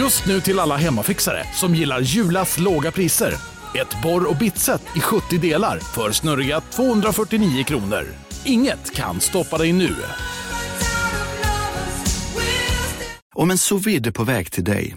Just nu till alla hemmafixare som gillar Julas låga priser. Ett borr och bitset i 70 delar för snurriga 249 kronor. Inget kan stoppa dig nu. Om en sous på väg till dig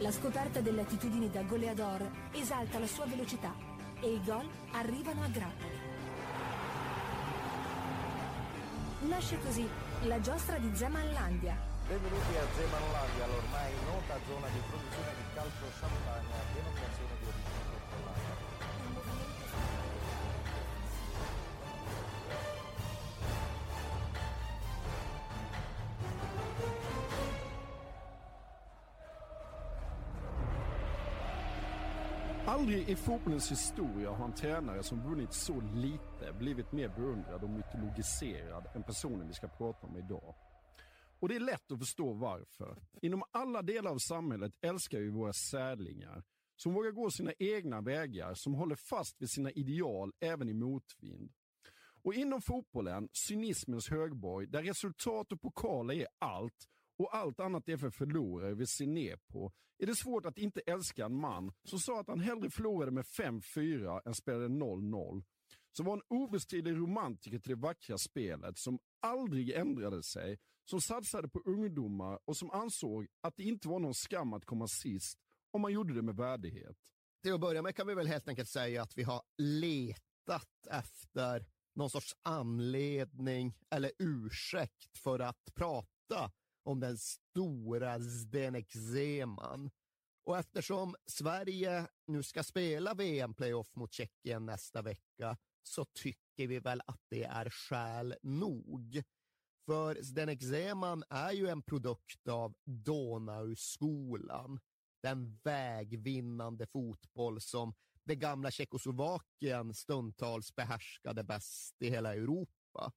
La scoperta delle attitudini da goleador esalta la sua velocità e i gol arrivano a grappoli. Nasce così la giostra di Zemanlandia, Benvenuti a Zemanlandia, l'ormai nota zona di produzione di calcio champagne, denominazione di origine Aldrig i fotbollens historia har en tränare som vunnit så lite blivit mer beundrad och mytologiserad än personen vi ska prata om idag. Och det är lätt att förstå varför. Inom alla delar av samhället älskar vi våra särlingar som vågar gå sina egna vägar, som håller fast vid sina ideal även i motvind. Och inom fotbollen, cynismens högborg, där resultat och pokaler är allt och allt annat är för förlorare vi ser ner på, är det svårt att inte älska en man som sa att han hellre förlorade med 5-4 än spelade 0-0. Som var en obestridlig romantiker till det vackra spelet, som aldrig ändrade sig, som satsade på ungdomar och som ansåg att det inte var någon skam att komma sist om man gjorde det med värdighet. Till att börja med kan vi väl helt enkelt säga att vi har letat efter någon sorts anledning eller ursäkt för att prata om den stora Zdenek Zeman. Och eftersom Sverige nu ska spela VM-playoff mot Tjeckien nästa vecka så tycker vi väl att det är skäl nog. För Zdenek Zeman är ju en produkt av Donauskolan. Den vägvinnande fotboll som det gamla Tjeckoslovakien stundtals behärskade bäst i hela Europa.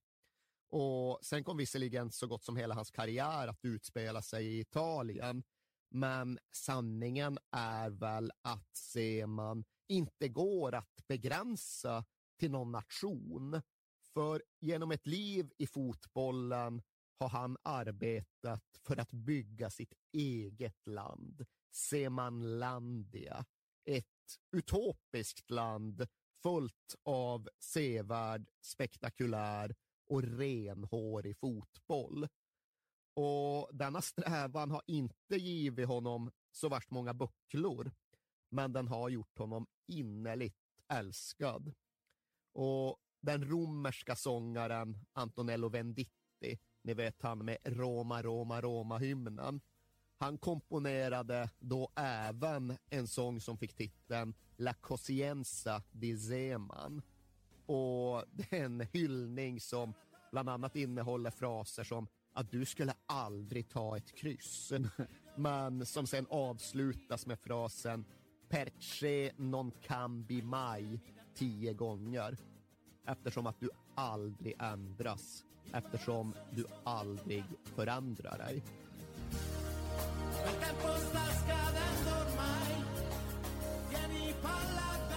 Och sen kom visserligen så gott som hela hans karriär att utspela sig i Italien. Men sanningen är väl att Seman inte går att begränsa till någon nation. För genom ett liv i fotbollen har han arbetat för att bygga sitt eget land, Semanlandia. Ett utopiskt land fullt av sevärd, spektakulär och renhårig fotboll. Och denna strävan har inte givit honom så värst många bucklor, men den har gjort honom innerligt älskad. Och den romerska sångaren Antonello Venditti, ni vet han med Roma, Roma, Roma-hymnen, han komponerade då även en sång som fick titeln La Cosienza di Zeman. Och det är en hyllning som bland annat innehåller fraser som att du skulle aldrig ta ett kryss. Men som sen avslutas med frasen perche non cambi mai tio gånger. Eftersom att du aldrig ändras. Eftersom du aldrig förändrar dig. El tempo sta scadendo ormai Seman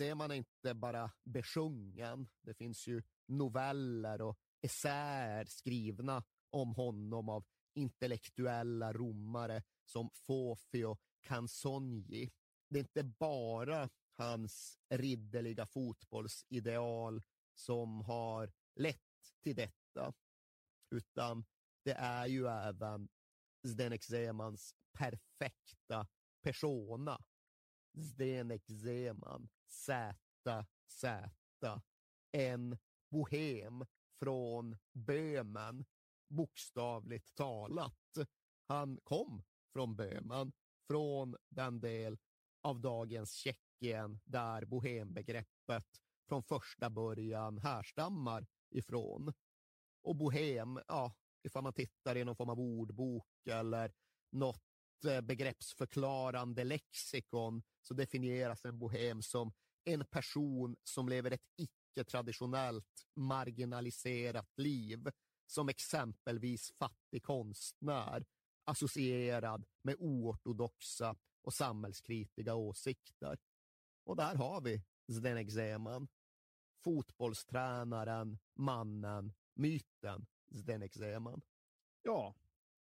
är inte bara besjungen. Det finns ju noveller och essäer skrivna om honom av intellektuella romare som Fofi och Canzogni. Det är inte bara hans ridderliga fotbollsideal som har lett till detta, utan det är ju även Zdenek Zemans perfekta persona. Zdenek Zeman, ZZ, en bohem från Böhmen, bokstavligt talat. Han kom från Böhmen, från den del av dagens Tjeckien där bohembegreppet från första början härstammar ifrån. Och bohem, ja, ifall man tittar i någon form av ordbok eller något Eh, begreppsförklarande lexikon så definieras en bohem som en person som lever ett icke-traditionellt marginaliserat liv, som exempelvis fattig konstnär, associerad med oortodoxa och samhällskritiska åsikter. Och där har vi Zdenek Zeman, fotbollstränaren, mannen, myten Zdenek Zeman. Ja,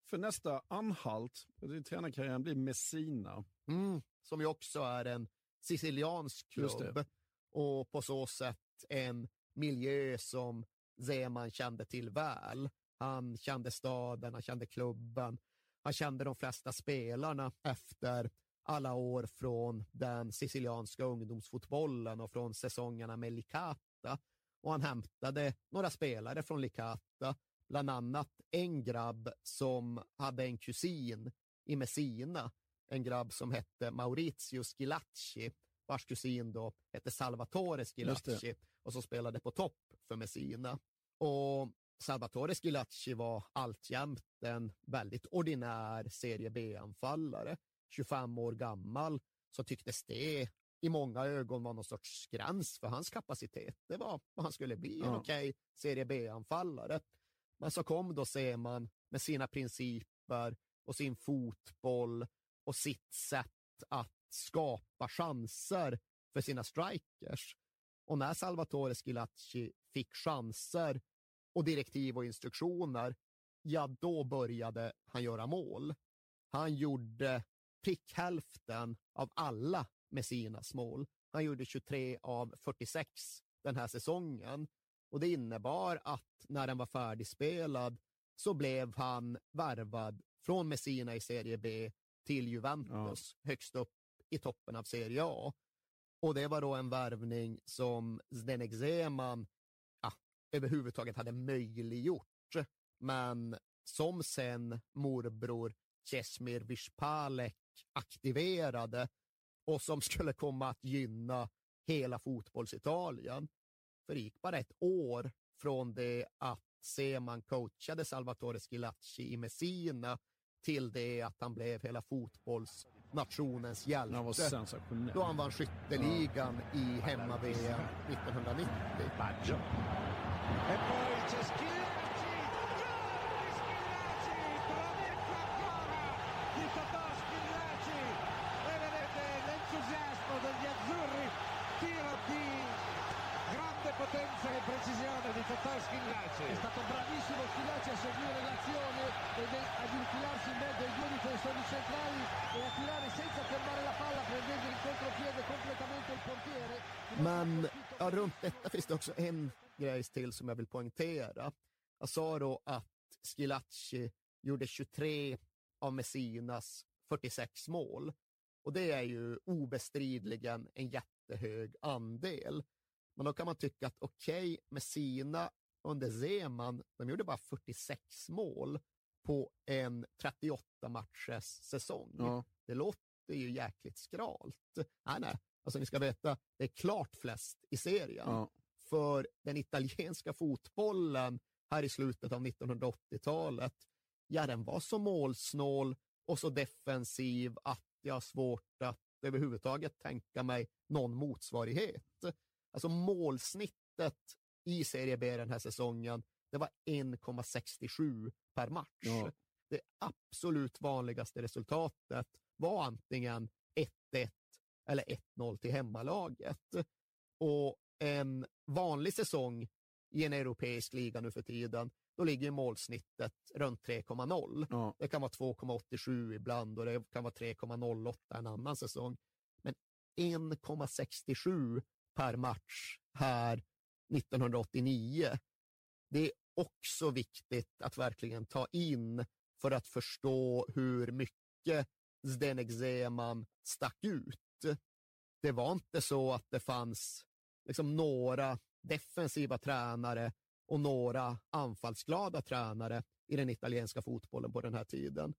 för nästa anhalt tränarkarriären blir Messina. Mm, som ju också är en siciliansk klubb och på så sätt en miljö som Zeman kände till väl. Han kände staden, han kände klubben, han kände de flesta spelarna efter alla år från den sicilianska ungdomsfotbollen och från säsongerna med Licata. Och han hämtade några spelare från Licata, bland annat en grabb som hade en kusin i Messina, en grabb som hette Maurizio Schilacci, vars kusin då hette Salvatore Schilacci och som spelade på topp för Messina. Och Salvatore Schilacci var alltjämt en väldigt ordinär Serie B-anfallare. 25 år gammal, så tycktes det i många ögon var någon sorts gräns för hans kapacitet. Det var vad han skulle bli, en Ja. okej Serie B-anfallare. Men så kom då Seman med sina principer och sin fotboll och sitt sätt att skapa chanser för sina strikers. Och när Salvatore Schilacci fick chanser och direktiv och instruktioner, ja då började han göra mål. Han gjorde prick hälften av alla Messinas mål. Han gjorde 23 av 46 den här säsongen. Och det innebar att när den var färdigspelad så blev han värvad från Messina i Serie B till Juventus, högst upp i toppen av Serie A. Och det var då en värvning som Zdenek Zeman ja, överhuvudtaget hade möjliggjort, men som sen morbror Česmir Vispalek aktiverade och som skulle komma att gynna hela fotbollsitalien. För det gick bara ett år från det att Seman coachade Salvatore Schilacci i Messina till det att han blev hela fotbollsnationens hjälte. Han var sensationell. Då han vann skytteligan i hemma-VM 1990. E poi c'è Schilacci, grande Schilacci, trovetta ancora di Totò Schilacci e vedete l'entusiasmo degli azzurri, tiro di grande potenza e Totò Schilacci. È stato bravissimo Schilacci a seguire l'azione ed è- ad infilarsi in mezzo ai due difensori centrali e a tirare senza fermare la palla prendendo in contropiede completamente il portiere. Men ja, runt detta finns det också en grej till som jag vill poängtera. Jag sa då att Schilacci gjorde 23 av Messinas 46 mål. Och det är ju obestridligen en jättehög andel. Men då kan man tycka att okej, Messina under Zeman, de gjorde bara 46 mål på en 38 matchers säsong. Ja. Det låter ju jäkligt skralt. Nej, nej, alltså ni ska veta, det är klart flest i serien. Ja. För den italienska fotbollen här i slutet av 1980-talet, ja den var så målsnål och så defensiv att jag har svårt att överhuvudtaget tänka mig någon motsvarighet. Alltså målsnittet i Serie B den här säsongen, det var 1,67 per match. Ja. Det absolut vanligaste resultatet var antingen 1-1 eller 1-0 till hemmalaget. Och en vanlig säsong i en europeisk liga nu för tiden, då ligger målsnittet runt 3,0. Ja. Det kan vara 2,87 ibland och det kan vara 3,08 en annan säsong. Men 1,67 per match här 1989. Det är också viktigt att verkligen ta in för att förstå hur mycket Zdenek Zeman stack ut. Det var inte så att det fanns liksom några defensiva tränare och några anfallsglada tränare i den italienska fotbollen på den här tiden,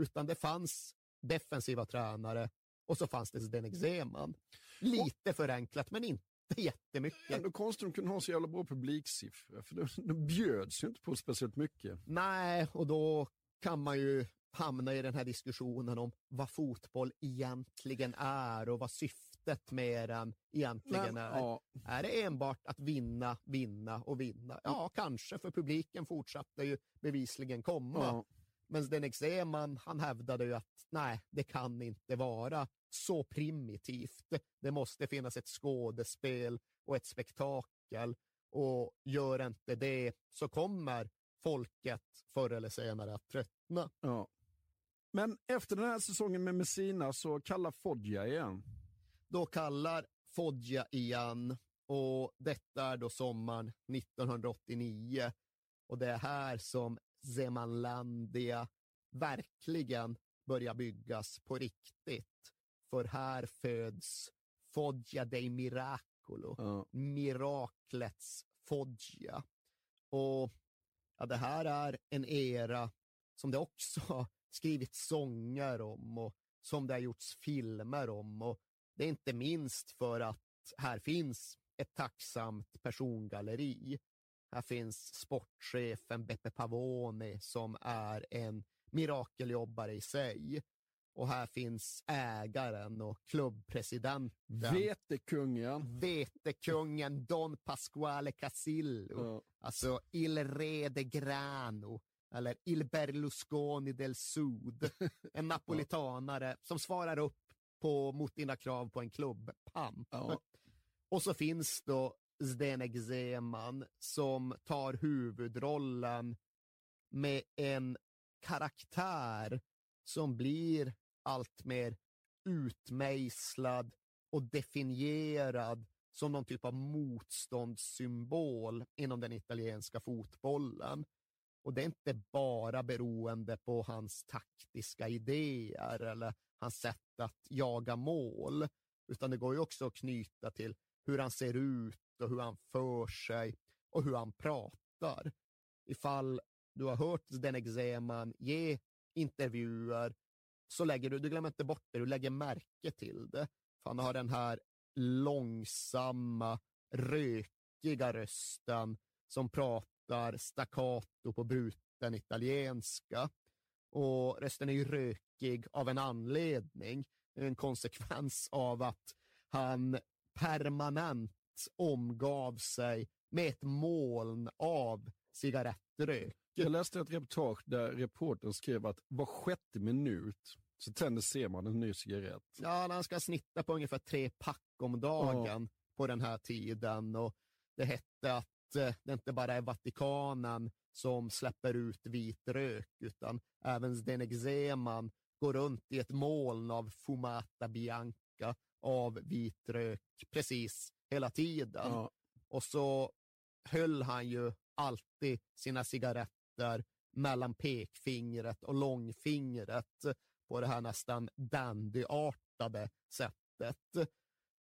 utan det fanns defensiva tränare och så fanns det Zdenek Zeman. Lite förenklat, men inte jättemycket. Ändå konstigt att de kunde ha så jävla bra publiksiffror, för de, de bjöds ju inte på speciellt mycket. Nej, och då kan man ju hamna i den här diskussionen om vad fotboll egentligen är och vad syftet med den egentligen Men, är. ja. Är det enbart att vinna, vinna och vinna? Ja, kanske, för publiken fortsatte ju bevisligen komma. Ja. Men Zdenek Zeman, han hävdade ju att nej, det kan inte vara så primitivt. Det måste finnas ett skådespel och ett spektakel. Och gör inte det så kommer folket förr eller senare att tröttna. Ja. Men efter den här säsongen med Messina så kallar Foggia igen. Då kallar Foggia igen och detta är då sommaren 1989. Och det är här som Zemanlandia verkligen börjar byggas på riktigt. För här föds Foggia dei Miracolo, Ja. miraklets Foggia. Och ja, det här är en era som det också har skrivits sånger om och som det har gjorts filmer om. Och det är inte minst för att här finns ett tacksamt persongalleri. Här finns sportchefen Beppe Pavone som är en mirakeljobbare i sig. Och här finns ägaren och klubbpresidenten. Vetekungen. Vetekungen Don Pasquale Casillo. Ja. Alltså Il Re de Grano eller Il Berlusconi del Sud. En napolitanare som svarar upp på, mot dina krav på en klubbpamp. Ja. Och så finns då Zdenek Zeman som tar huvudrollen med en karaktär som blir allt mer utmejslad och definierad som någon typ av motståndssymbol inom den italienska fotbollen. Och det är inte bara beroende på hans taktiska idéer eller hans sätt att jaga mål, utan det går ju också att knyta till hur han ser ut och hur han för sig och hur han pratar. Ifall du har hört den Zeman ge intervjuer så lägger du, du glömmer inte bort det, du lägger märke till det. För han har den här långsamma, rökiga rösten som pratar staccato på bruten italienska. Och rösten är ju rökig av en anledning, en konsekvens av att han permanent omgav sig med ett moln av cigarettrök. Jag läste ett reportage där reportern skrev att var sjätte minut så tänder ser man en ny cigarett. Ja, han ska snitta på ungefär tre pack om dagen på den här tiden. Och det hette att eh, det inte bara är Vatikanen som släpper ut vit rök, utan även Zdenek Zeman går runt i ett moln av fumata bianca, av vit rök, precis hela tiden. Ja. Och så höll han ju alltid sina cigaretter mellan pekfingret och långfingret på det här nästan dandyartade sättet.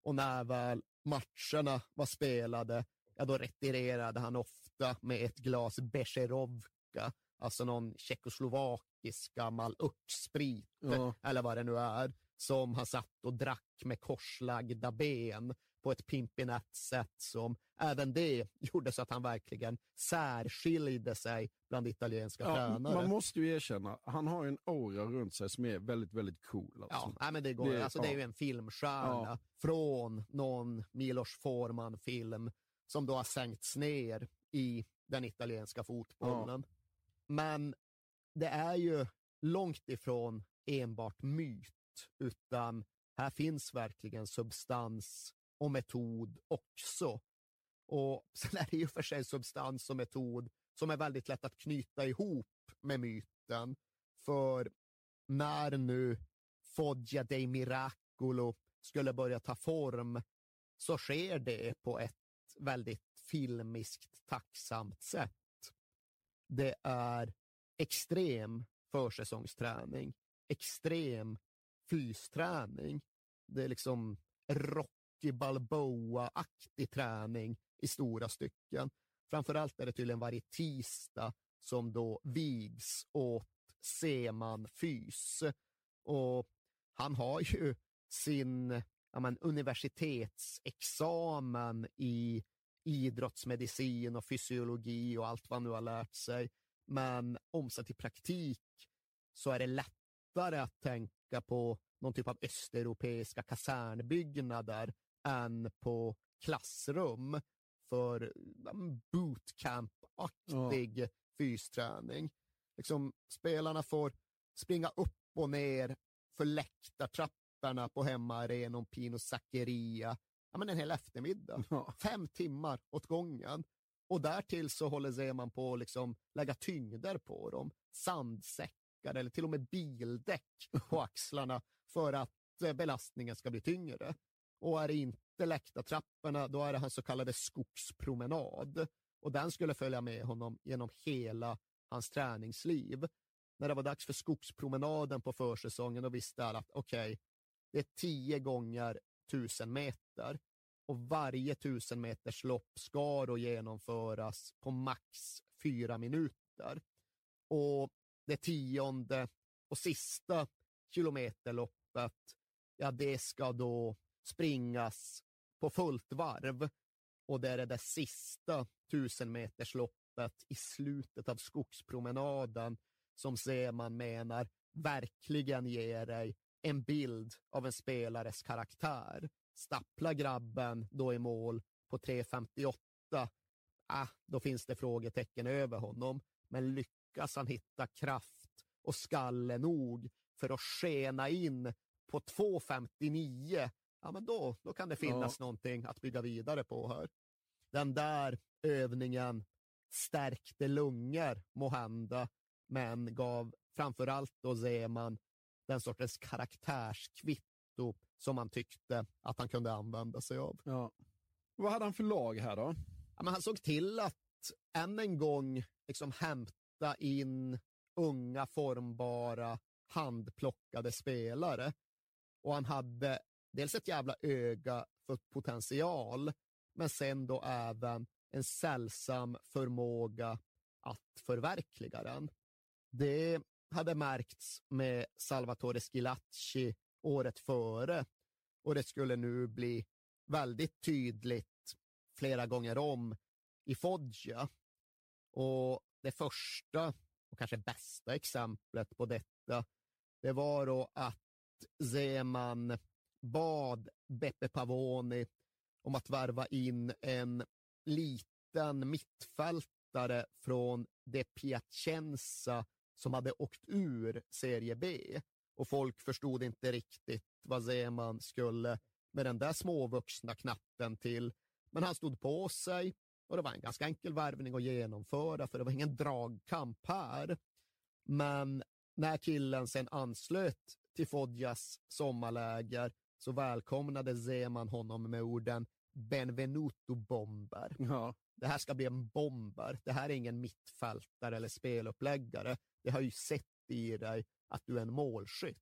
Och när väl matcherna var spelade, ja då retirerade han ofta med ett glas Becherovka, alltså någon tjeckoslovakisk gammal örtsprit, Ja. eller vad det nu är, som han satt och drack med korslagda ben på ett pimpinett sätt som även det gjorde så att han verkligen särskilde sig bland italienska Ja, tränare. man måste ju erkänna, han har en aura runt sig som är väldigt, väldigt cool. Alltså. Ja, men det, går, Det- alltså, det är ja. ju en filmstjärna Ja. från någon Milos Forman-film som då har sänkts ner i den italienska fotbollen. Men det är ju långt ifrån enbart myt, utan här finns verkligen substans och metod också. Och sen är det ju för sig substans och metod som är väldigt lätt att knyta ihop med myten. För när nu Foggia dei Miracolo skulle börja ta form så sker det på ett väldigt filmiskt tacksamt sätt. Det är extrem försäsongsträning, extrem fysträning. Det är liksom Rocky Balboa-aktig träning i stora stycken. Framförallt är det tydligen varje tisdag som då vigs åt Seman Fys. Och han har ju sin ja, men, universitetsexamen i idrottsmedicin och fysiologi och allt vad han nu har lärt sig. Men omsatt i praktik så är det lättare att tänka på någon typ av östeuropeiska kasernbyggnader än på klassrum för bootcamp-aktig ja. fysträning. Liksom, spelarna får springa upp och ner för läktartrapporna på hemmaarenan Pino Zaccheria ja, men en hel eftermiddag. Ja. Fem timmar åt gången. Och därtill så håller Zeman på att liksom lägga tyngder på dem. Sandsäckar eller till och med bildäck på axlarna för att eh, belastningen ska bli tyngre. Och är det inte läktartrapporna, då är det hans så kallade skogspromenad. Och den skulle följa med honom genom hela hans träningsliv. När det var dags för skogspromenaden på försäsongen, då visste alla att okej, okay, det är tio gånger tusen meter och varje tusen meters lopp ska då genomföras på max fyra minuter. Och det tionde och sista kilometerloppet, ja det ska då springas på fullt varv och det är det där sista tusenmetersloppet i slutet av skogspromenaden som Seman menar verkligen ger dig en bild av en spelares karaktär. Stappla grabben då i mål på 3.58, ah, då finns det frågetecken över honom. Men lyckas han hitta kraft och skalle nog för att skena in på 2.59, ja men då, då kan det finnas ja. någonting att bygga vidare på här. Den där övningen stärkte lungor må hända, men gav framförallt då Zeman den sortens karaktärskvitto som han tyckte att han kunde använda sig av. Ja. Vad hade han för lag här då? Ja, men han såg till att än en gång liksom hämta in unga, formbara, handplockade spelare. Och han hade dels ett jävla öga för potential, men sen då även en sällsam förmåga att förverkliga den. Det hade märkts med Salvatore Schilacci året före och det skulle nu bli väldigt tydligt flera gånger om i Foggia. Och det första och kanske bästa exemplet på detta, det var då att Zeman bad Beppe Pavoni om att värva in en liten mittfältare från De Piacenza som hade åkt ur serie B och folk förstod inte riktigt vad Zeman skulle med den där småvuxna knatten till. Men han stod på sig och det var en ganska enkel värvning att genomföra för det var ingen dragkamp här. Men när killen sen anslöt till Fodjas sommarläger så välkomnade Zeman honom med orden Benvenuto Bomber. Ja. Det här ska bli en bomber. Det här är ingen mittfältare eller speluppläggare. Det har ju sett i dig att du är en målskytt.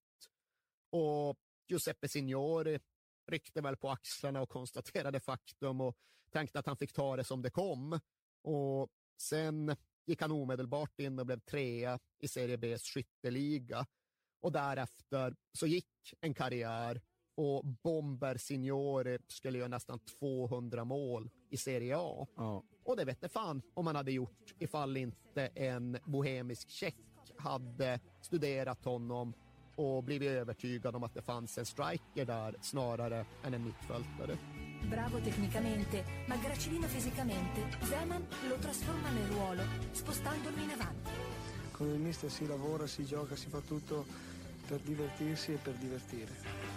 Och Giuseppe Signori ryckte väl på axlarna och konstaterade faktum och tänkte att han fick ta det som det kom. Och sen gick han omedelbart in och blev trea i Serie Bs skytteliga. Och därefter så gick en karriär och Bomber Signori skulle göra nästan 200 mål i Serie A. Ja. Och det vet fan om man hade gjort ifall inte en bohemisk tjeck hade studerat honom och blivit övertygad om att det fanns en striker där snarare än en mittfältare. Bravo tecnicamente, ma gracilino fisicamente, Zeman lo trasforma nel ruolo, spostandolo in avanti. Con il mister si lavora, si gioca, si fa tutto per divertirsi e per divertire.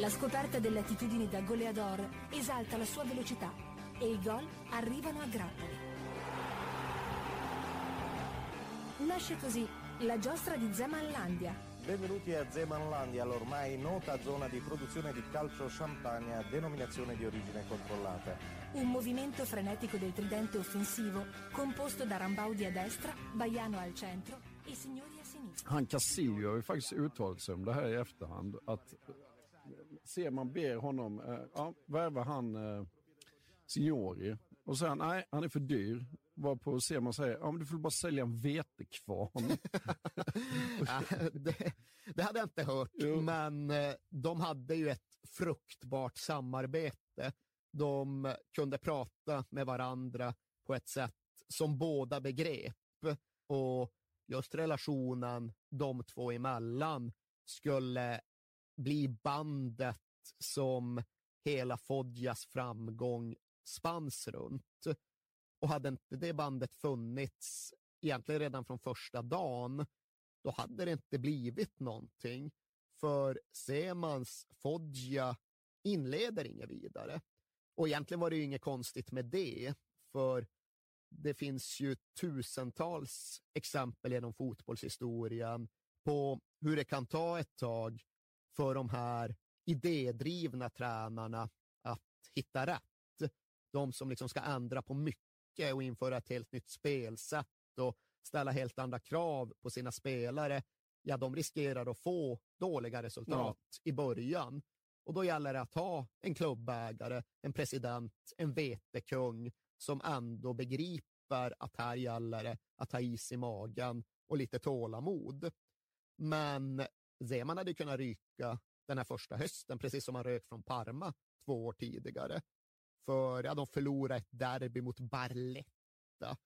La scoperta delle attitudini da goleador esalta la sua velocità e i gol arrivano a grappoli. Nasce così la giostra di Zemanlandia, Benvenuti a Zemanlandia, l'ormai nota zona di produzione di calcio champagne a denominazione di origine controllata. un movimento frenetico del tridente offensivo composto da Rambaudi a destra, Baiano al centro e Signori a sinistra. Han Casillo har ju faktiskt uttalat sig om det här i efterhand. Att eh, ser man ber honom, eh, ja, värva han eh, Signori. Och sen, nej, han är för dyr. Varpå ser man säger, ja men du får bara sälja en vetekvarn. Det, det hade jag inte hört, Jo. men eh, de hade ju ett fruktbart samarbete. De kunde prata med varandra på ett sätt som båda begrep. Och just relationen de två emellan skulle bli bandet som hela Foggias framgång spanns runt. Och hade inte det bandet funnits egentligen redan från första dagen, då hade det inte blivit någonting. För Semans Foggia inleder inget vidare. Och egentligen var det ju inget konstigt med det, för det finns ju tusentals exempel genom fotbollshistorien på hur det kan ta ett tag för de här idédrivna tränarna att hitta rätt. De som liksom ska ändra på mycket och införa ett helt nytt spelsätt och ställa helt andra krav på sina spelare, ja, de riskerar att få dåliga resultat i början. Och då gäller det att ha en klubbägare, en president, en vetekung som ändå begriper att här gäller det att ha is i magen och lite tålamod. Men Zeman hade kunnat ryka den här första hösten, precis som han rök från Parma två år tidigare. För ja, de förlorade ett derby mot Barletta.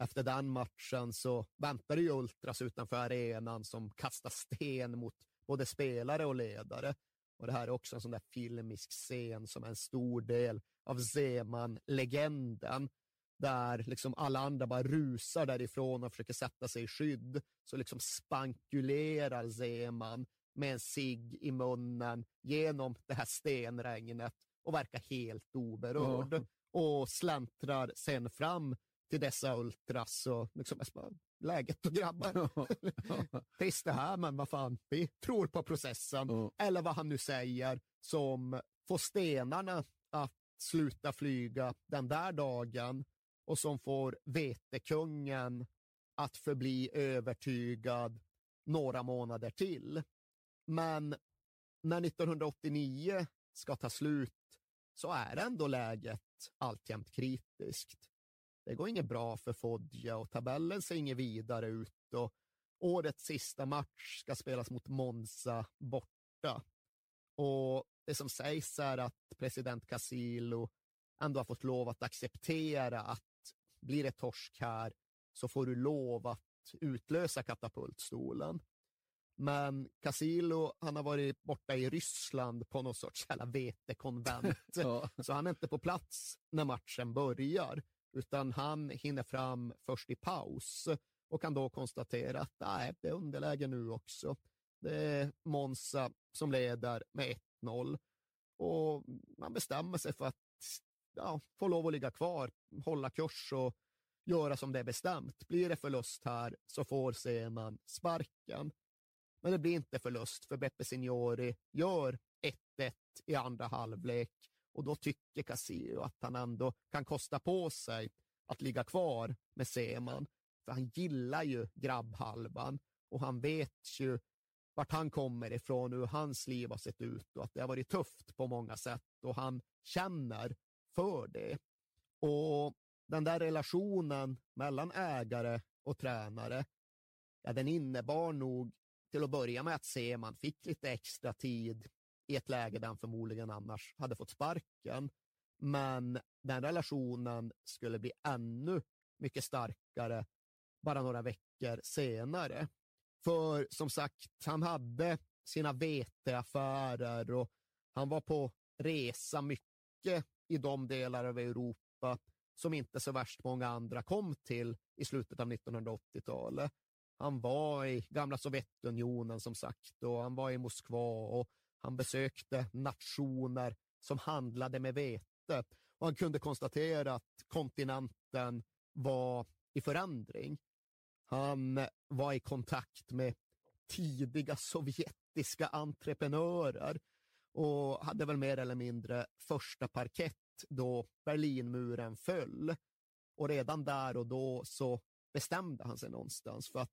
Efter den matchen så väntade ju Ultras utanför arenan som kastade sten mot både spelare och ledare. Och det här är också en sån där filmisk scen som är en stor del av Zeman-legenden. Där liksom alla andra bara rusar därifrån och försöker sätta sig i skydd. Så liksom spankulerar Zeman med en cigg i munnen genom det här stenregnet och verkar helt oberörd. Ja. Och släntrar sen fram till dessa ultras och liksom, bara, läget då grabbar. Trist det här, men vad fan, vi tror på processen. Ja. Eller vad han nu säger, som får stenarna att sluta flyga den där dagen och som får vetekungen att förbli övertygad några månader till. Men när 1989 ska ta slut så är ändå läget alltjämt kritiskt. Det går inget bra för Foggia och tabellen ser inget vidare ut och årets sista match ska spelas mot Monza borta. Och det som sägs är att president Casillo ändå har fått lov att acceptera att blir det torsk här så får du lov att utlösa katapultstolen. Men Casillo, han har varit borta i Ryssland på någon sorts jävla vetekonvent. Ja. Så han är inte på plats när matchen börjar, utan han hinner fram först i paus och kan då konstatera att nej, det är underläge nu också. Det är Monza som leder med 1-0 och man bestämmer sig för att ja, få lov att ligga kvar, hålla kurs och göra som det är bestämt. Blir det förlust här så får Seman sparken. Men det blir inte förlust för Beppe Signori gör 1-1 i andra halvlek och då tycker Casillo att han ändå kan kosta på sig att ligga kvar med Seman. För han gillar ju grabbhalvan och han vet ju vart han kommer ifrån, hur hans liv har sett ut och att det har varit tufft på många sätt och han känner för det. Och den där relationen mellan ägare och tränare, ja, den innebar nog till att börja med att Seman fick lite extra tid i ett läge där han förmodligen annars hade fått sparken. Men den relationen skulle bli ännu mycket starkare bara några veckor senare. För som sagt, han hade sina veteaffärer och han var på resa mycket i de delar av Europa som inte så värst många andra kom till i slutet av 1980-talet. Han var i gamla Sovjetunionen som sagt och han var i Moskva och Han besökte nationer som handlade med vete och han kunde konstatera att kontinenten var i förändring. Han var i kontakt med tidiga sovjetiska entreprenörer och hade väl mer eller mindre första parkett då Berlinmuren föll. Och redan där och då så bestämde han sig någonstans för att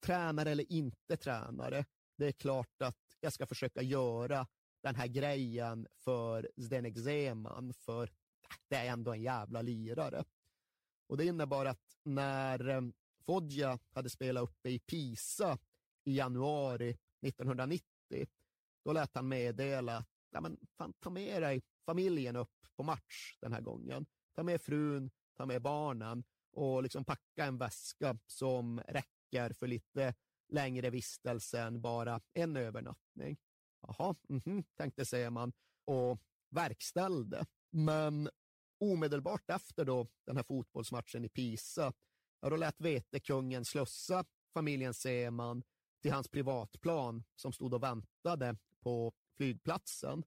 tränare eller inte tränare, det är klart att jag ska försöka göra den här grejen för Zdenek Zeman, för äh, det är ändå en jävla lirare. Och det innebar att när Fodja Foggia hade spelat uppe i Pisa i januari 1990, då lät han meddela att ja, men, fan, ta med dig familjen upp på match den här gången. Ta med frun, ta med barnen och liksom packa en väska som räcker för lite längre vistelse än bara en övernattning. Jaha, mm -hmm, tänkte Seman och verkställde. Men omedelbart efter då den här fotbollsmatchen i Pisa, ja, då lät vetekungen slussa familjen Seman till hans privatplan som stod och väntade på flygplatsen.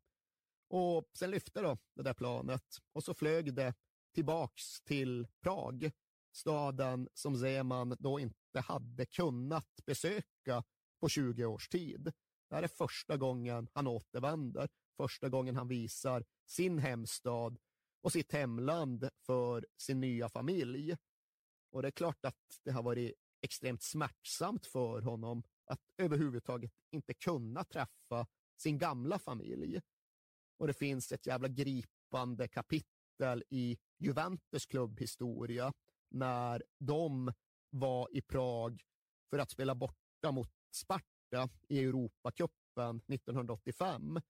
Och sen lyfte då det där planet och så flög det tillbaks till Prag, staden som Zeman då inte hade kunnat besöka på 20 års tid. Det här är första gången han återvänder, första gången han visar sin hemstad och sitt hemland för sin nya familj. Och det är klart att det har varit extremt smärtsamt för honom att överhuvudtaget inte kunna träffa sin gamla familj. Och det finns ett jävla gripande kapitel i Juventus klubbhistoria när de var i Prag för att spela borta mot Sparta i Europacupen 1985.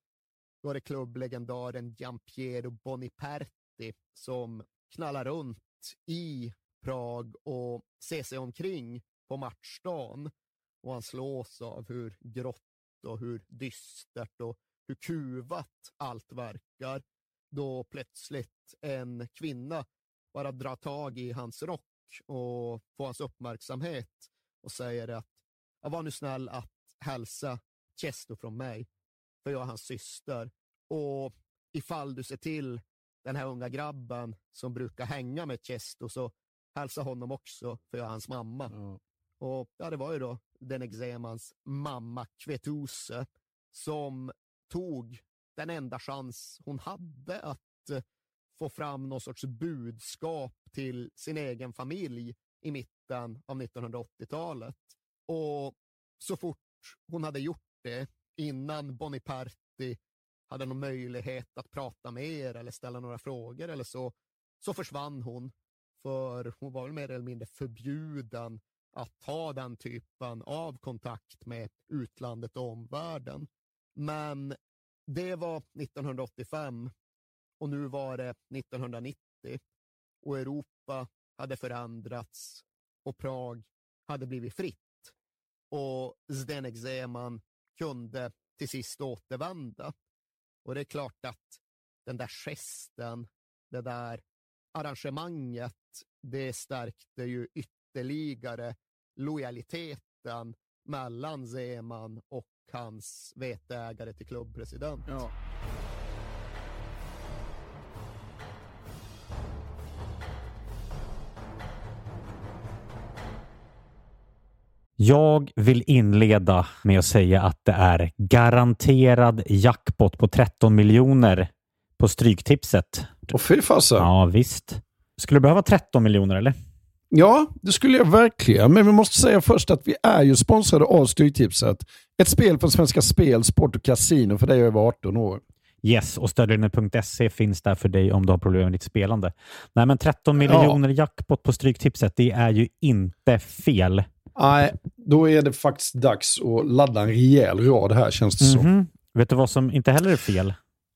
Då är det klubblegendaren Giampiero Boniperti som knallar runt i Prag och ser sig omkring på matchdagen och han slås av hur grått och hur dystert och hur kuvat allt verkar då plötsligt en kvinna bara drar tag i hans rock och får hans uppmärksamhet och säger att var nu snäll att hälsa Chesto från mig, för jag är hans syster. Och ifall du ser till den här unga grabben som brukar hänga med Chesto så hälsa honom också, för jag är hans mamma. Mm. Och ja, det var ju då den Exemans mamma Kvetuse som tog den enda chans hon hade att eh, få fram någon sorts budskap till sin egen familj i mitten av 1980-talet. Och så fort hon hade gjort det, innan Boniparti hade någon möjlighet att prata med er eller ställa några frågor eller så, så försvann hon. För hon var väl mer eller mindre förbjuden att ha den typen av kontakt med utlandet och omvärlden. Men det var 1985 och nu var det 1990 och Europa hade förändrats och Prag hade blivit fritt. Och Zdenek Zeman kunde till sist återvända. Och det är klart att den där gesten, det där arrangemanget, det stärkte ju ytterligare lojaliteten mellan Zeman och hans veteägare till klubbpresident. Ja. Jag vill inleda med att säga att det är garanterad jackpot på 13 miljoner på Stryktipset. Och fy fasen. Ja, visst. Skulle du behöva 13 miljoner eller? Ja, det skulle jag verkligen. Men vi måste säga först att vi är ju sponsrade av Stryktipset. Ett spel från Svenska Spel, Sport och Casino för dig över 18 år. Yes, och stödlinjen.se finns där för dig om du har problem med ditt spelande. Nej, men 13 miljoner ja. jackpot på Stryktipset, det är ju inte fel. Nej, då är det faktiskt dags att ladda en rejäl rad här känns det mm -hmm. som. Vet du vad som inte heller är fel?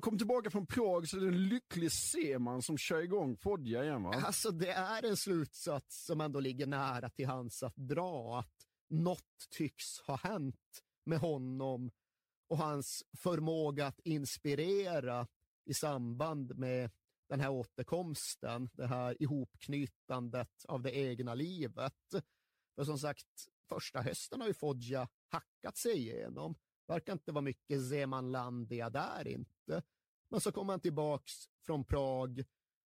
Han kom tillbaka från Prag så är det en lycklig Seman som kör igång Fodja igen va? Alltså det är en slutsats som ändå ligger nära till hans att dra, att något tycks ha hänt med honom och hans förmåga att inspirera i samband med den här återkomsten, det här ihopknytandet av det egna livet. För som sagt, första hösten har ju Foggia hackat sig igenom. Verkar inte vara mycket Zemanlandia där inte. Men så kommer han tillbaks från Prag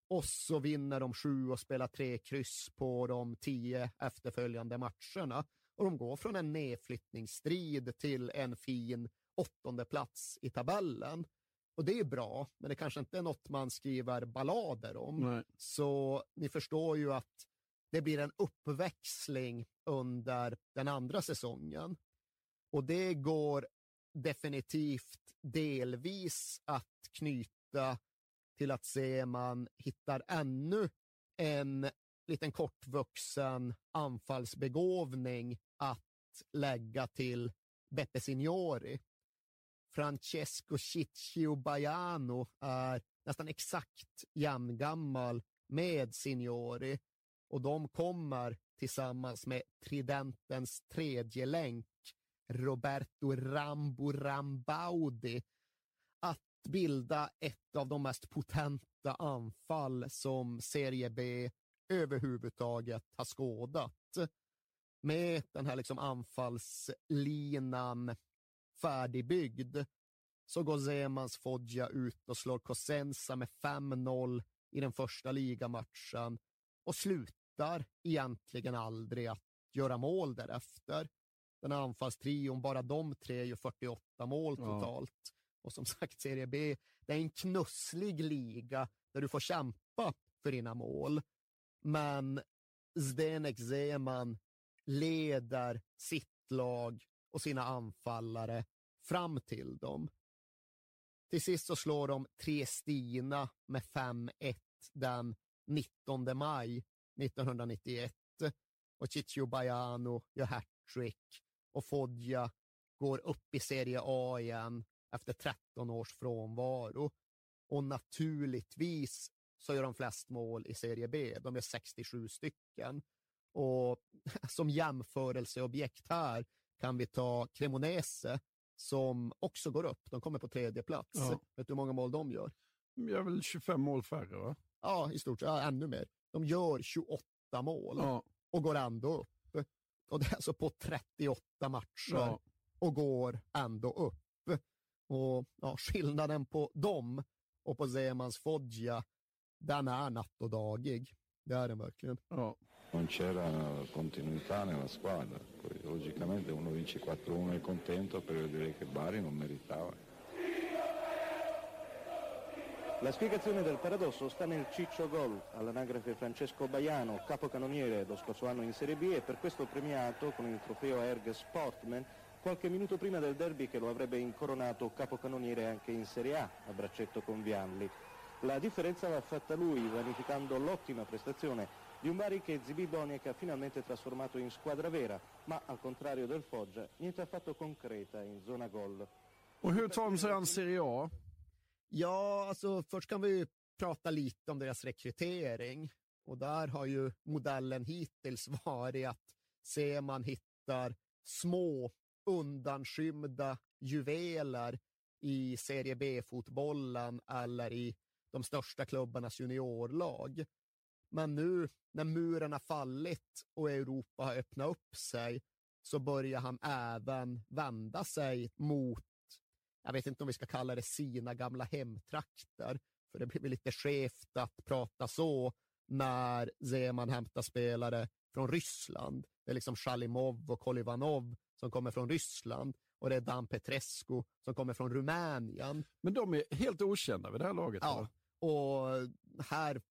och så vinner de sju och spelar tre kryss på de tio efterföljande matcherna. Och de går från en nedflyttningsstrid till en fin åttonde plats i tabellen. Och det är bra, men det kanske inte är något man skriver ballader om. Nej. Så ni förstår ju att det blir en uppväxling under den andra säsongen. Och det går definitivt delvis att knyta till att se man hittar ännu en liten kortvuxen anfallsbegåvning att lägga till Beppe Signori. Francesco Ciccio Baiano är nästan exakt jämngammal med Signori och de kommer tillsammans med Tridentens tredje länk Roberto Rambo Rambaudi att bilda ett av de mest potenta anfall som Serie B överhuvudtaget har skådat. Med den här liksom anfallslinan färdigbyggd så går Zemans Foggia ut och slår Cosenza med 5-0 i den första ligamatchen och slutar egentligen aldrig att göra mål därefter. Den här anfallstrion, bara de tre gör 48 mål Ja. totalt. Och som sagt, Serie B, det är en knusslig liga där du får kämpa för dina mål. Men Zdenek Zeman leder sitt lag och sina anfallare fram till dem. Till sist så slår de Triestina med 5-1 den 19 maj 1991 och Ciccio Baiano gör hattrick och Foggia går upp i Serie A igen efter 13 års frånvaro. Och naturligtvis så gör de flest mål i Serie B. De är 67 stycken. Och som jämförelseobjekt här kan vi ta Cremonese som också går upp. De kommer på tredje plats. Ja. Vet du hur många mål de gör? De gör väl 25 mål färre va? Ja, i stort sett. Ja, ännu mer. De gör 28 mål Ja. och går ändå upp. Och det är alltså på 38 matcher Ja. och går ändå upp. Och ja, skillnaden på dem och på Zemans Foggia, den är natt och dagig. Det är den verkligen. Ja. Non c'era continuità nella squadra, poi logicamente uno vince 4-1 e è contento, però direi che Bari non meritava. La spiegazione del paradosso sta nel ciccio gol, all'anagrafe Francesco Baiano, capocannoniere lo scorso anno in Serie B e per questo premiato con il trofeo Erg Sportman qualche minuto prima del derby che lo avrebbe incoronato capocannoniere anche in Serie A, a braccetto con Vialli. La differenza l'ha fatta lui, vanificando l'ottima prestazione di un Bari che Zibi Boniek ha finalmente trasformato in squadra vera, ma al contrario del Foggia, niente affatto concreta in zona gol. Och hur tar de sig an Serie A? Ja, alltså först kan vi prata lite om deras rekrytering. Och där har ju modellen hittills varit att se man hittar små undanskymda juveler i serie B-fotbollen eller i de största klubbarnas juniorlag. Men nu när muren har fallit och Europa har öppnat upp sig så börjar han även vända sig mot, jag vet inte om vi ska kalla det sina gamla hemtrakter, för det blir lite skevt att prata så när Zeman hämtar spelare från Ryssland. Det är liksom Shalimov och Kolivanov som kommer från Ryssland och det är Dan Petrescu som kommer från Rumänien. Men de är helt okända vid det här laget? Ja, och här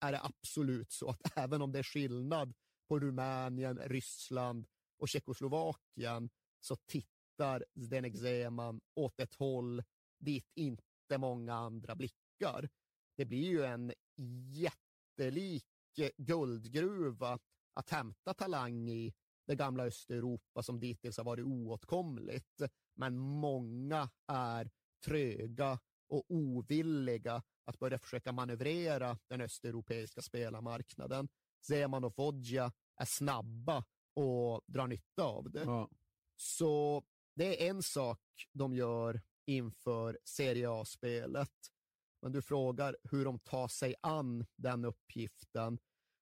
är det absolut så att även om det är skillnad på Rumänien, Ryssland och Tjeckoslovakien så tittar Zdenek Zeman åt ett håll dit inte många andra blickar. Det blir ju en jättelik guldgruva att hämta talang i det gamla Östeuropa som dittills har varit oåtkomligt. Men många är tröga och ovilliga att börja försöka manövrera den östeuropeiska spelarmarknaden. Zeman och Foggia är snabba och drar nytta av det. Ja. Så det är en sak de gör inför Serie A-spelet. Men du frågar hur de tar sig an den uppgiften.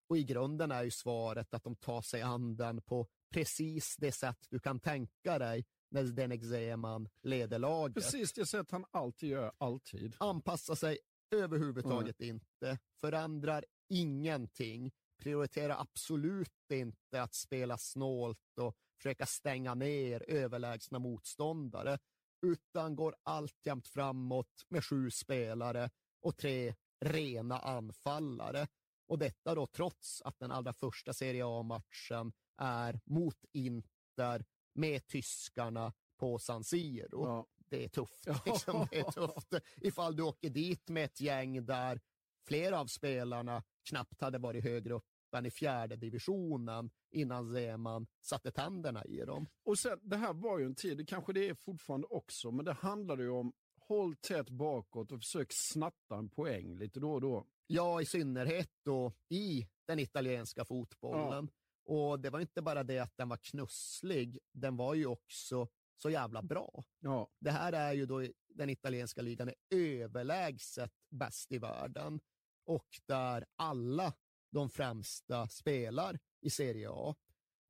Och i grunden är ju svaret att de tar sig an den på precis det sätt du kan tänka dig när Zdenek Zeman leder laget. Precis det sätt han alltid gör, alltid. Anpassar sig överhuvudtaget inte, förändrar ingenting, prioriterar absolut inte att spela snålt och försöka stänga ner överlägsna motståndare, utan går alltjämt framåt med sju spelare och tre rena anfallare. Och detta då trots att den allra första Serie A-matchen är mot Inter med tyskarna på San Siro. Ja. Det är tufft. Liksom. Det är tufft. Ifall du åker dit med ett gäng där flera av spelarna knappt hade varit högre upp i fjärde divisionen innan Zeman satte tänderna i dem. Och sen, det här var ju en tid, det kanske det är fortfarande också, men det handlade ju om håll tätt bakåt och försök snatta en poäng lite då och då. Ja, i synnerhet då i den italienska fotbollen. Och det var inte bara det att den var knusslig, den var ju också så jävla bra. Ja. Det här är ju då den italienska ligan är överlägset bäst i världen och där alla de främsta spelar i Serie A.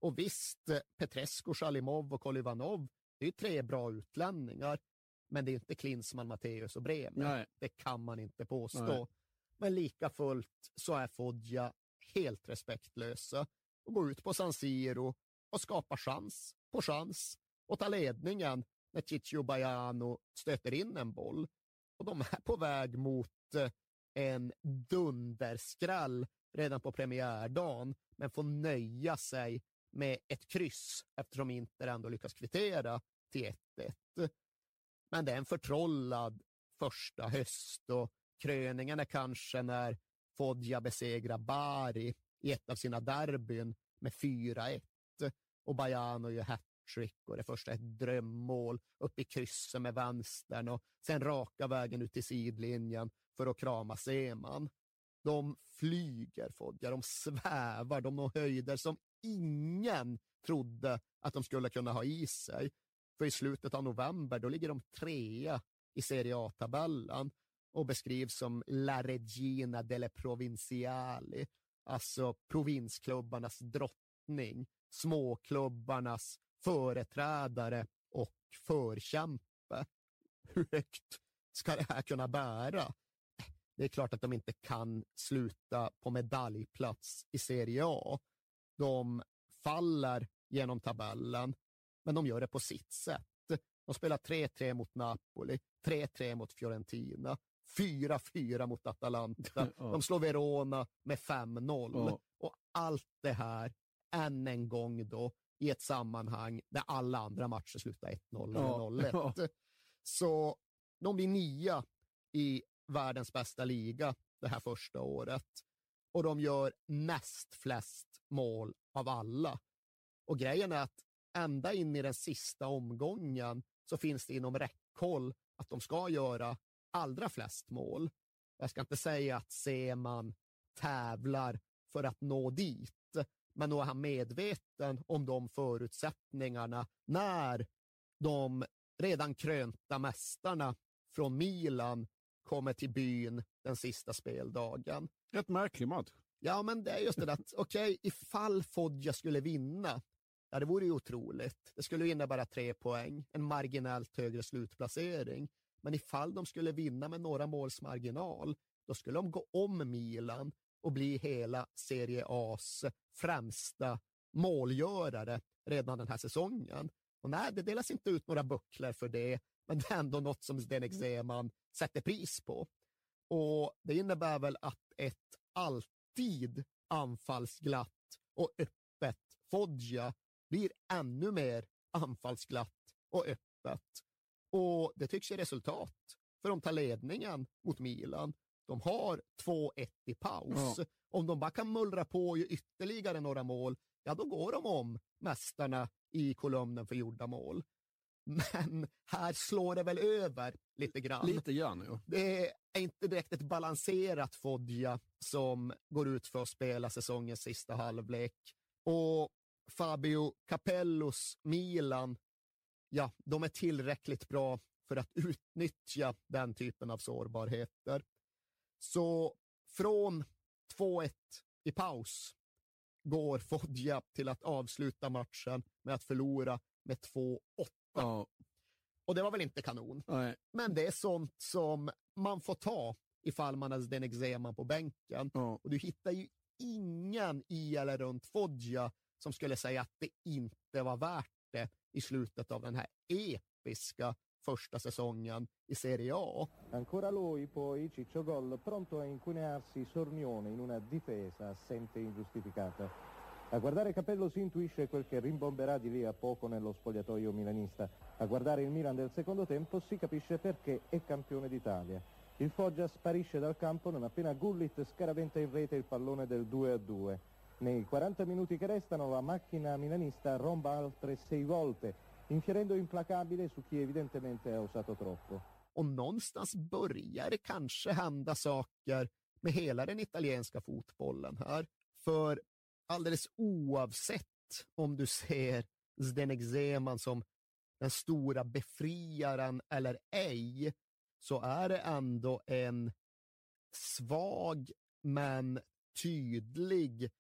Och visst, Petrescu, Shalimov och Kolivanov, det är tre bra utlänningar, men det är inte Klinsmann, Matteus och Bremer. Det kan man inte påstå. Nej. Men lika fullt så är Foggia helt respektlösa och går ut på San Siro och skapar chans på chans och tar ledningen när Ciccio Baiano stöter in en boll. Och de är på väg mot eh, en dunderskräll redan på premiärdagen, men får nöja sig med ett kryss eftersom Inter ändå lyckas kvittera till 1-1. Men det är en förtrollad första höst och kröningen är kanske när Foggia besegrar Bari i ett av sina derbyn med 4-1 och Baiano gör hattrick och det första är ett drömmål upp i krysset med vänstern och sen raka vägen ut till sidlinjen för att krama Seman. De flyger Foggia, de svävar, de når höjder som ingen trodde att de skulle kunna ha i sig. För i slutet av november då ligger de trea i Serie A-tabellen och beskrivs som La Regina delle Provinciali, alltså provinsklubbarnas drottning, småklubbarnas företrädare och förkämpe. Hur högt ska det här kunna bära? Det är klart att de inte kan sluta på medaljplats i Serie A. De faller genom tabellen, men de gör det på sitt sätt. De spelar 3-3 mot Napoli, 3-3 mot Fiorentina, 4-4 mot Atalanta. De slår Verona med 5-0. Ja. Och allt det här, än en gång då, i ett sammanhang där alla andra matcher slutar 1-0 eller Ja. 0-1. Ja. Så de blir nia i världens bästa liga det här första året. Och de gör näst flest mål av alla. Och grejen är att ända in i den sista omgången så finns det inom räckhåll att de ska göra allra flest mål. Jag ska inte säga att Seman tävlar för att nå dit, men då är han medveten om de förutsättningarna när de redan krönta mästarna från Milan kommer till byn den sista speldagen. Rätt märklig match. Ja, men det är just det att, okej, okay, ifall Foggia skulle vinna, ja, det vore ju otroligt. Det skulle innebära tre poäng, en marginellt högre slutplacering. Men ifall de skulle vinna med några måls marginal, då skulle de gå om Milan och bli hela Serie A's främsta målgörare redan den här säsongen. Och nej, det delas inte ut några bucklor för det, men det är ändå något som Zdenek Zeman sätter pris på. Och det innebär väl att ett alltid anfallsglatt och öppet Foggia blir ännu mer anfallsglatt och öppet. Och det tycks ge resultat, för de tar ledningen mot Milan. De har 2-1 i paus. Ja. Om de bara kan mullra på ytterligare några mål, ja då går de om mästarna i kolumnen för gjorda mål. Men här slår det väl över lite grann. Lite grann, ja. Det är inte direkt ett balanserat Foggia som går ut för att spela säsongens sista halvlek. Och Fabio Capellos Milan, ja, de är tillräckligt bra för att utnyttja den typen av sårbarheter. Så från 2-1 i paus går Foggia till att avsluta matchen med att förlora med 2-8. Ja. Och det var väl inte kanon. Nej. Men det är sånt som man får ta ifall man har Zdenek Zeman på bänken. Ja. Och du hittar ju ingen i eller runt Foggia som skulle säga att det inte var värt det i slutet av den här episka första säsongen i Serie A. Ancora lui poi Ciccio Gol pronto a incunearsi Sornione in una difesa assente ingiustificata. A guardare Capello si intuisce quel che rimbomberà di lì a poco nello spogliatoio milanista. A guardare il Milan del secondo tempo si capisce perché è campione d'Italia. Il Foggia sparisce dal campo non appena Gullit scaraventa in rete il pallone del 2 a 2. Nei 40 minuti che restano la macchina milanista romba altre sei volte, infierendo implacabile su chi evidentemente ha osato troppo. Och någonstans börjar det kanske hända saker med hela den italienska fotbollen här. För alldeles oavsett om du ser Zdenek Zeman som den stora befriaren eller ej, så är det ändå en svag men tydlig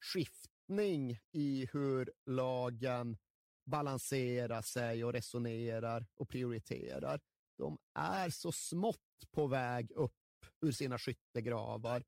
skiftning i hur lagen balanserar sig och resonerar och prioriterar. De är så smått på väg upp ur sina skyttegravar,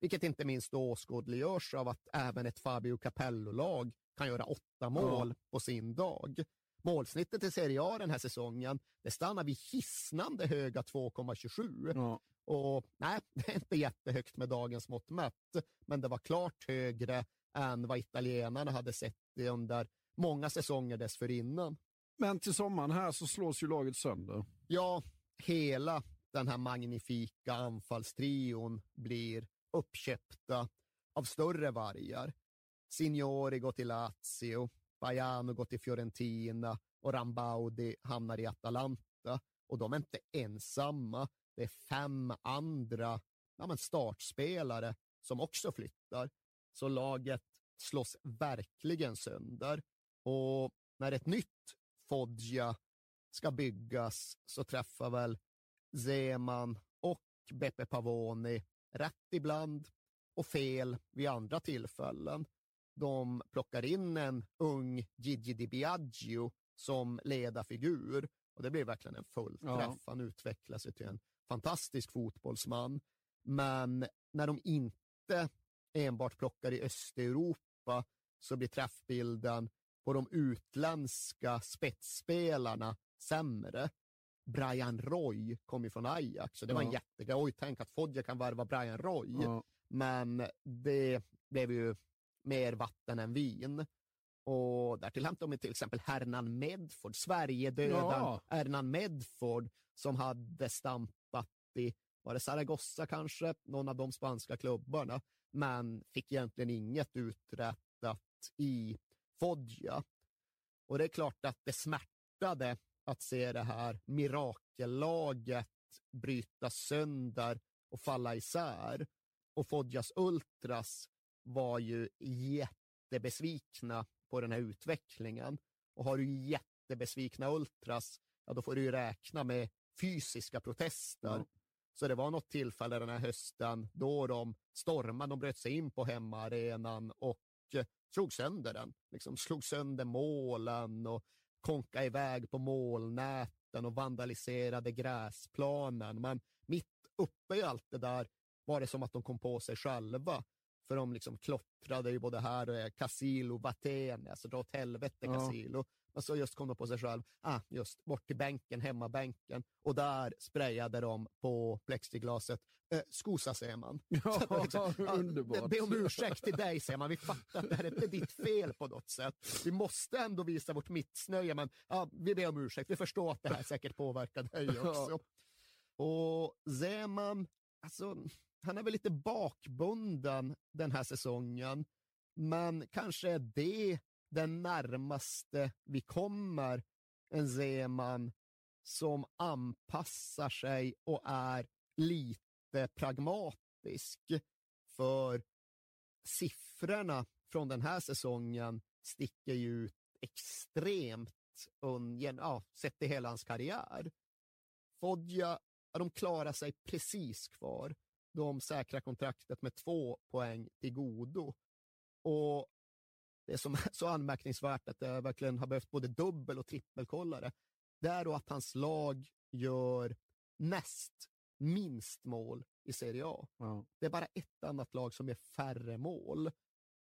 vilket inte minst åskådliggörs av att även ett Fabio Capello-lag kan göra åtta mål ja. på sin dag. Målsnittet i Serie A den här säsongen, det stannar vid hisnande höga 2,27. Ja. Och nej, det är inte jättehögt med dagens mått mätt, men det var klart högre än vad italienarna hade sett under många säsonger dessförinnan. Men till sommaren här så slås ju laget sönder. Ja, hela den här magnifika anfallstrion blir uppköpta av större vargar. Signori går till Lazio, Baiano går till Fiorentina och Rambaudi hamnar i Atalanta. Och de är inte ensamma. Det är fem andra ja, men startspelare som också flyttar. Så laget slås verkligen sönder. Och när ett nytt Foggia ska byggas så träffar väl Zeman och Beppe Pavoni rätt ibland och fel vid andra tillfällen. De plockar in en ung Gigi Di Biagio som ledarfigur och det blir verkligen en fullträff. Ja. Han utvecklar sig till en fantastisk fotbollsman. Men när de inte enbart plockar i Östeuropa så blir träffbilden på de utländska spetsspelarna sämre. Brian Roy kom ju från Ajax, så det ja. var en jättegrej. Oj, tänk att Fodja kan värva Brian Roy. Ja. Men det blev ju mer vatten än vin. Och därtill hämtade de till exempel Hernan Medford, Sverigedödaren ja. Hernan Medford, som hade stampat i, var det Zaragoza kanske, någon av de spanska klubbarna, men fick egentligen inget uträttat i Foggia. Och det är klart att det smärtade att se det här mirakellaget brytas sönder och falla isär. Och Fodjas Ultras var ju jättebesvikna på den här utvecklingen. Och har du jättebesvikna Ultras, ja då får du ju räkna med fysiska protester. Ja. Så det var något tillfälle den här hösten då de stormade, de bröt sig in på hemmaarenan och eh, slog sönder den. Liksom slog sönder målen och konka iväg på målnäten och vandaliserade gräsplanen. Men mitt uppe i allt det där var det som att de kom på sig själva. För de liksom klottrade ju både här och Casilo, Vatene, alltså dra åt helvete Ja. Men så just kom de på sig själv, ah, just bort till bänken, hemmabänken. Och där sprayade de på plexiglaset. Eh, skosa säger man. Ja, Så liksom, ja, underbart. Be om ursäkt till dig säger man. Vi fattar att det här är inte ditt fel på något sätt. Vi måste ändå visa vårt missnöje, men ja, vi ber om ursäkt. Vi förstår att det här säkert påverkar dig också. Och Zeman, alltså, han är väl lite bakbunden den här säsongen, men kanske är det den närmaste vi kommer en Zeman som anpassar sig och är lite pragmatisk. För siffrorna från den här säsongen sticker ju ut extremt un, ja, sett i hela hans karriär. Fodja, de klarar sig precis kvar. De säkrar kontraktet med två poäng till godo. Och det som är så anmärkningsvärt att jag verkligen har behövt både dubbel och trippelkollare, det är då att hans lag gör näst minst mål i Serie A. Ja. Det är bara ett annat lag som gör färre mål.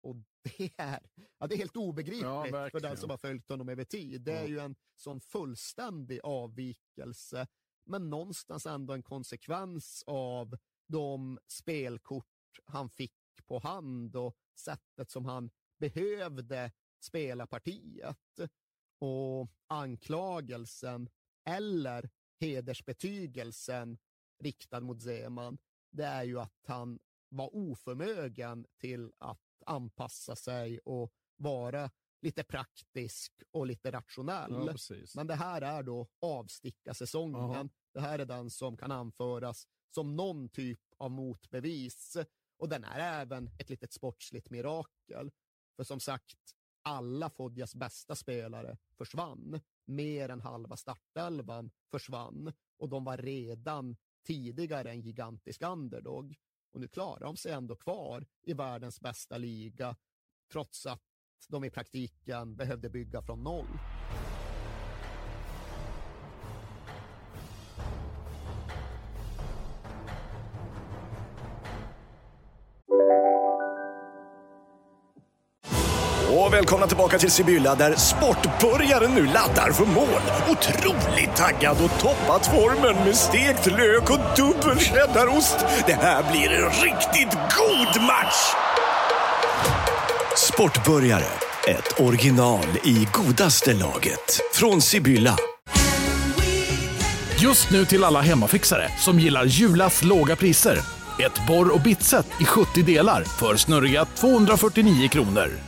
Och det är, ja, det är helt obegripligt Ja, för den som har följt honom över tid. Det är ju en sån fullständig avvikelse, men någonstans ändå en konsekvens av de spelkort han fick på hand och sättet som han behövde spela partiet. Och anklagelsen eller hedersbetygelsen riktad mot Zeman, det är ju att han var oförmögen till att anpassa sig och vara lite praktisk och lite rationell. Ja. Men det här är då avstickarsäsongen. Jaha. Det här är den som kan anföras som någon typ av motbevis. Och den är även ett litet sportsligt mirakel. För som sagt, alla Fodjas bästa spelare försvann. Mer än halva startelvan försvann. Och de var redan tidigare en gigantisk underdog. Och nu klarar de sig ändå kvar i världens bästa liga, trots att de i praktiken behövde bygga från noll. Välkomna tillbaka till Sibylla där sportbörjaren nu laddar för mål. Otroligt taggad och toppat formen med stekt lök och dubbel cheddarost. Det här blir en riktigt god match! Sportbörjare, ett original i godaste laget. Från Sibylla. Just nu till alla hemmafixare som gillar Julas låga priser. Ett borr och bitset i 70 delar för snurriga 249 kronor.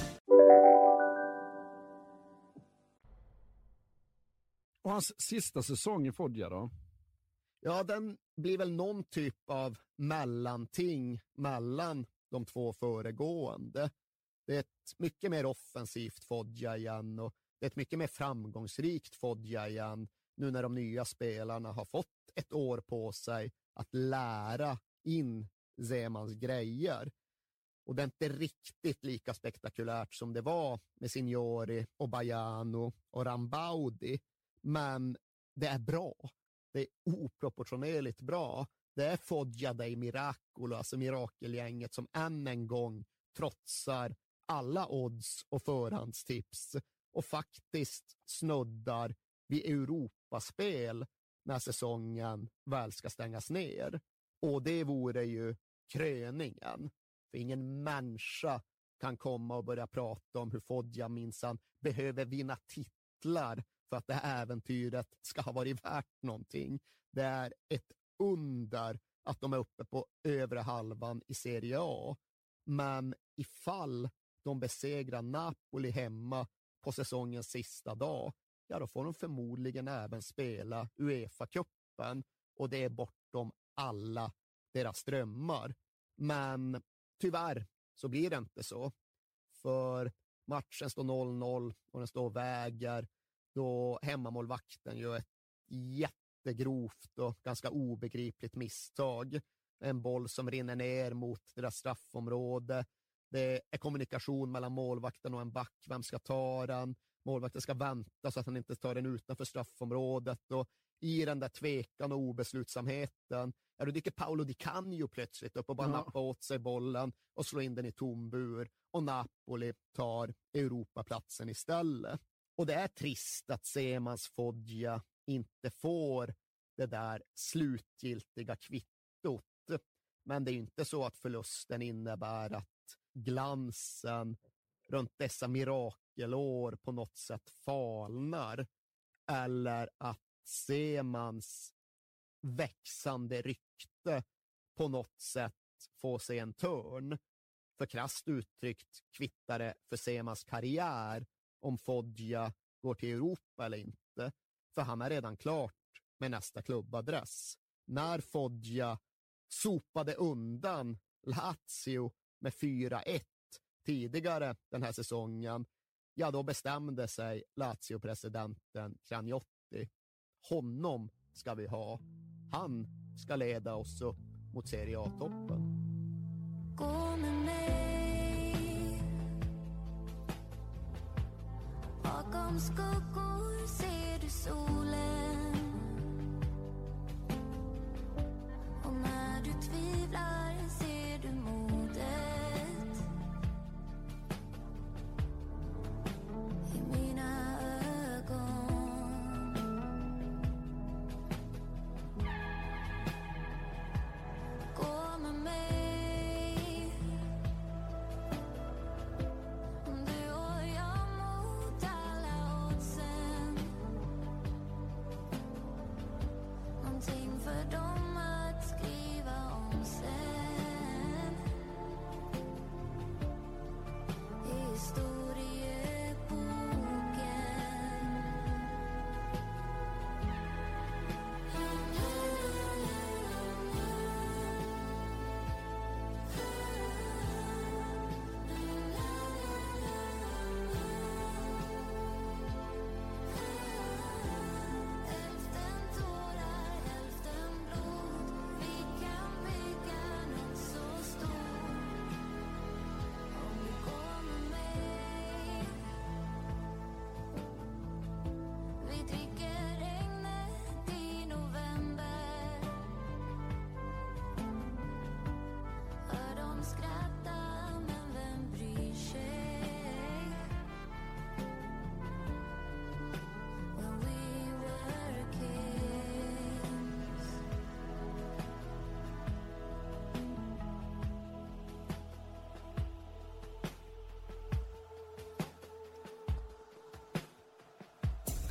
Hans sista säsong i Foggia då? Ja, den blir väl någon typ av mellanting mellan de två föregående. Det är ett mycket mer offensivt Foggia igen och det är ett mycket mer framgångsrikt Foggia igen nu när de nya spelarna har fått ett år på sig att lära in Zemans grejer. Och det är inte riktigt lika spektakulärt som det var med Signori och Bajano och Rambaudi, men det är bra. Det är oproportionerligt bra. Det är Foggia dei Miracolo, alltså mirakelgänget som än en gång trotsar alla odds och förhandstips och faktiskt snuddar vid Europaspel när säsongen väl ska stängas ner. Och det vore ju kröningen. För ingen människa kan komma och börja prata om hur Foggia minsann behöver vinna titlar för att det här äventyret ska ha varit värt någonting. Det är ett under att de är uppe på övre halvan i Serie A. Men ifall de besegrar Napoli hemma på säsongens sista dag, ja då får de förmodligen även spela Uefa-cupen och det är bortom alla deras drömmar. Men tyvärr så blir det inte så. För matchen står 0-0 och den står och väger då hemmamålvakten gör ett jättegrovt och ganska obegripligt misstag. En boll som rinner ner mot deras straffområde. Det är kommunikation mellan målvakten och en back. Vem ska ta den? Målvakten ska vänta så att han inte tar den utanför straffområdet. Och I den där tvekan och obeslutsamheten, ja, då dyker Paolo Di Canio plötsligt upp och bara Ja. nappar åt sig bollen och slår in den i tom bur. Och Napoli tar Europaplatsen istället. Och det är trist att Semans Foggia inte får det där slutgiltiga kvittot. Men det är ju inte så att förlusten innebär att glansen runt dessa mirakelår på något sätt falnar. Eller att Semans växande rykte på något sätt får sig en törn. För krasst uttryckt kvittar det för Semans karriär om Foggia går till Europa eller inte. För han är redan klart med nästa klubbadress. När Foggia sopade undan Lazio med 4-1 tidigare den här säsongen, ja då bestämde sig Lazio-presidenten Cragnotti. Honom ska vi ha. Han ska leda oss upp mot Serie A-toppen. Gå med mig Bakom skuggor ser du solen. Och när du tvivlar ser